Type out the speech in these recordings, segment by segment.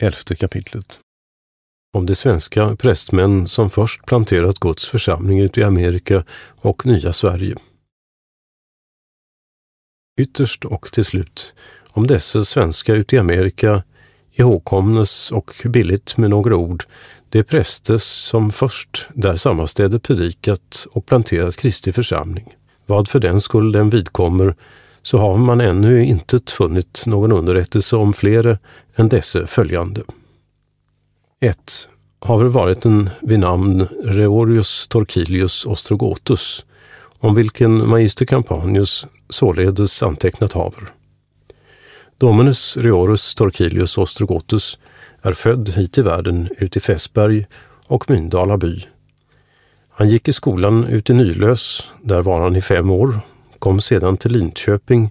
Elfte kapitlet. Om de svenska prästmän som först planterat Guds församling ute i Amerika och nya Sverige. Ytterst och till slut, om dessa svenska ute i Amerika ihågkomnes och billigt med några ord de präster som först där sammanstäde predikat och planterat Kristi församling. Vad för den skull den vidkommer så har man ännu inte funnit någon underrättelse om flera än dessa följande. 1. Har väl varit en vid namn Reorius Torquilius Ostrogotus, om vilken magister Campanius således antecknat haver. Dominus Reorus Torquilius Ostrogotus är född hit i världen ut i Fässberg och Myndala by. Han gick i skolan ut i Nylös, där var han i fem år kom sedan till Linköping,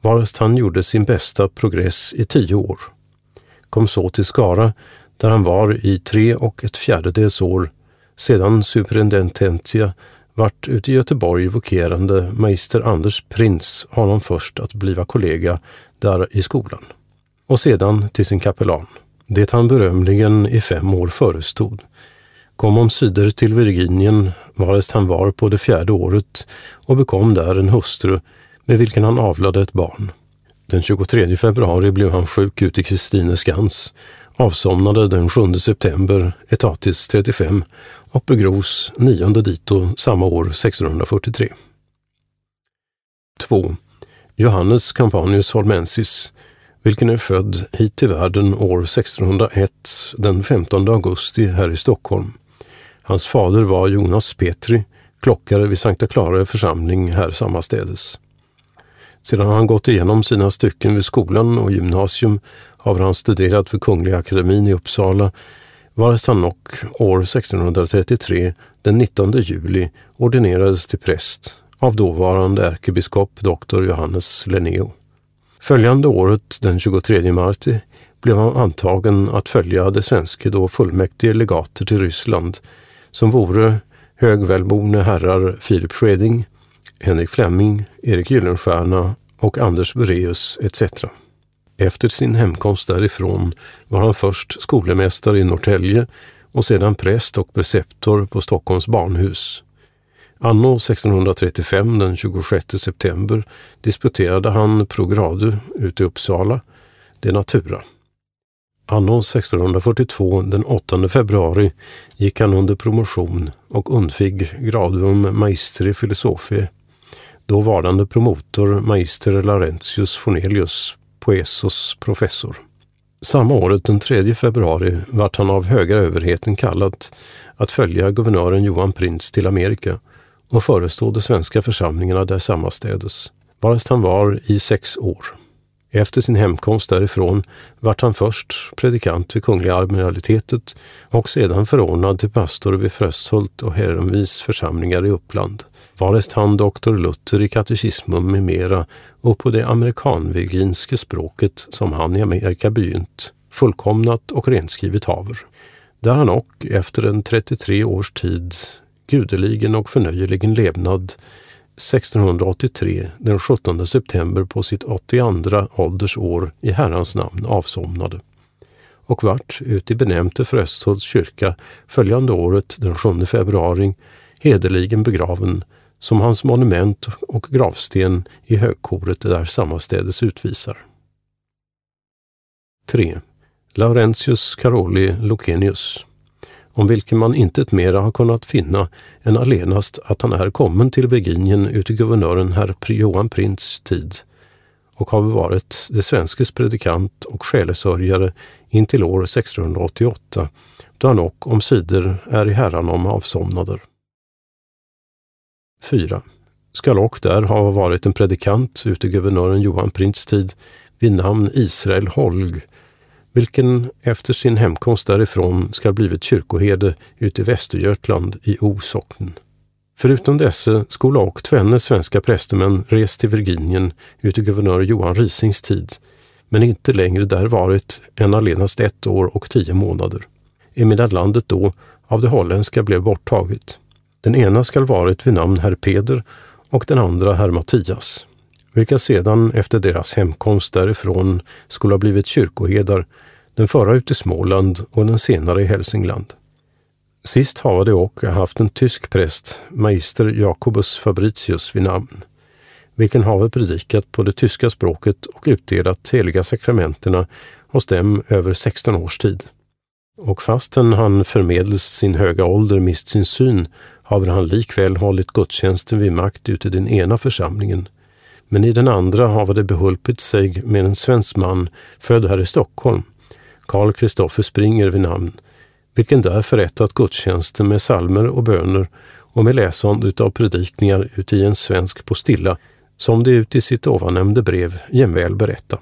varest han gjorde sin bästa progress i tio år. Kom så till Skara, där han var i tre och ett fjärdedels år, sedan superintendentia vart ute i Göteborg vokerande magister Anders Prins honom först att bliva kollega där i skolan. Och sedan till sin kapellan, det han berömligen i fem år förestod, kom omsider till Virginien varest han var på det fjärde året och bekom där en hustru med vilken han avlade ett barn. Den 23 februari blev han sjuk ute i Kristineskans, avsomnade den 7 september etatis 35 och begrovs 9 dito samma år 1643. 2. Johannes Campanius Holmensis, vilken är född hit till världen år 1601 den 15 augusti här i Stockholm. Hans fader var Jonas Petri, klockare vid Sankta Clara församling här sammastädes. Sedan han gått igenom sina stycken vid skolan och gymnasium har han studerat vid Kungliga Akademin i Uppsala, varest han och år 1633, den 19 juli, ordinerades till präst av dåvarande ärkebiskop doktor Johannes Lenneo. Följande året, den 23 marti, blev han antagen att följa det svenska då fullmäktige legater till Ryssland som vore högvälborne herrar Filip Scheding, Henrik Flemming, Erik Gyllenstierna och Anders Bureus etc. Efter sin hemkomst därifrån var han först skolemästare i Norrtälje och sedan präst och preceptor på Stockholms barnhus. Anno 1635, den 26 september, disputerade han pro gradu ute i Uppsala, de natura. Anno 1642, den 8 februari, gick han under promotion och undfig gradum maestri filosofie. då vardande promotor magister Laurentius Fornelius, poesos professor. Samma året, den 3 februari, vart han av höga överheten kallad att följa guvernören Johan Prins till Amerika och förestå de svenska församlingarna där sammanstädes, varest han var i sex år. Efter sin hemkomst därifrån vart han först predikant vid Kungliga admiralitetet och sedan förordnad till pastor vid Frösthult och Herrenvis församlingar i Uppland. Varest han doktor Luther i katekismum med mera och på det amerikanvirginske språket som han i Amerika begynt, fullkomnat och renskrivet haver. Där han och efter en 33 års tid gudeligen och förnöjeligen levnad 1683, den 17 september på sitt 82 åldersår i Herrans namn avsomnade och vart ut i benämnte Frösthults kyrka följande året den 7 februari hederligen begraven som hans monument och gravsten i högkoret där sammanstädes utvisar. 3. Laurentius Caroli Lucenius om vilken man intet mera har kunnat finna än allenast att han är kommen till Virginien uti guvernören herr Johan Prints tid och har varit det svenskes predikant och själesörjare intill år 1688, då han och omsider är i herran om avsomnader. 4. Skall och där ha varit en predikant uti guvernören Johan Prints tid vid namn Israel Holg vilken efter sin hemkomst därifrån ska blivit kyrkoherde ute i Västergötland i O socken. Förutom dessa skola och tvenne svenska prästemän rest till Virginien ute guvernör Johan Risings tid, men inte längre där varit än allenast ett år och tio månader, emedan landet då av det holländska blev borttaget. Den ena skall varit vid namn herr Peder och den andra herr Mattias, vilka sedan efter deras hemkomst därifrån skulle ha blivit kyrkoherdar den förra ute i Småland och den senare i Hälsingland. Sist havade det och haft en tysk präst, magister Jacobus Fabricius vid namn, vilken har predikat på det tyska språket och utdelat heliga sakramenterna hos dem över 16 års tid. Och fastän han förmedelst sin höga ålder mist sin syn haver han likväl hållit gudstjänsten vid makt ute i den ena församlingen. Men i den andra havade behulpit sig med en svensk man född här i Stockholm, Karl Kristoffer Springer vid namn, vilken där förrättat gudstjänsten med salmer och böner och med läsande av predikningar uti en svensk postilla, som det ut i sitt ovannämnde brev jämväl berätta.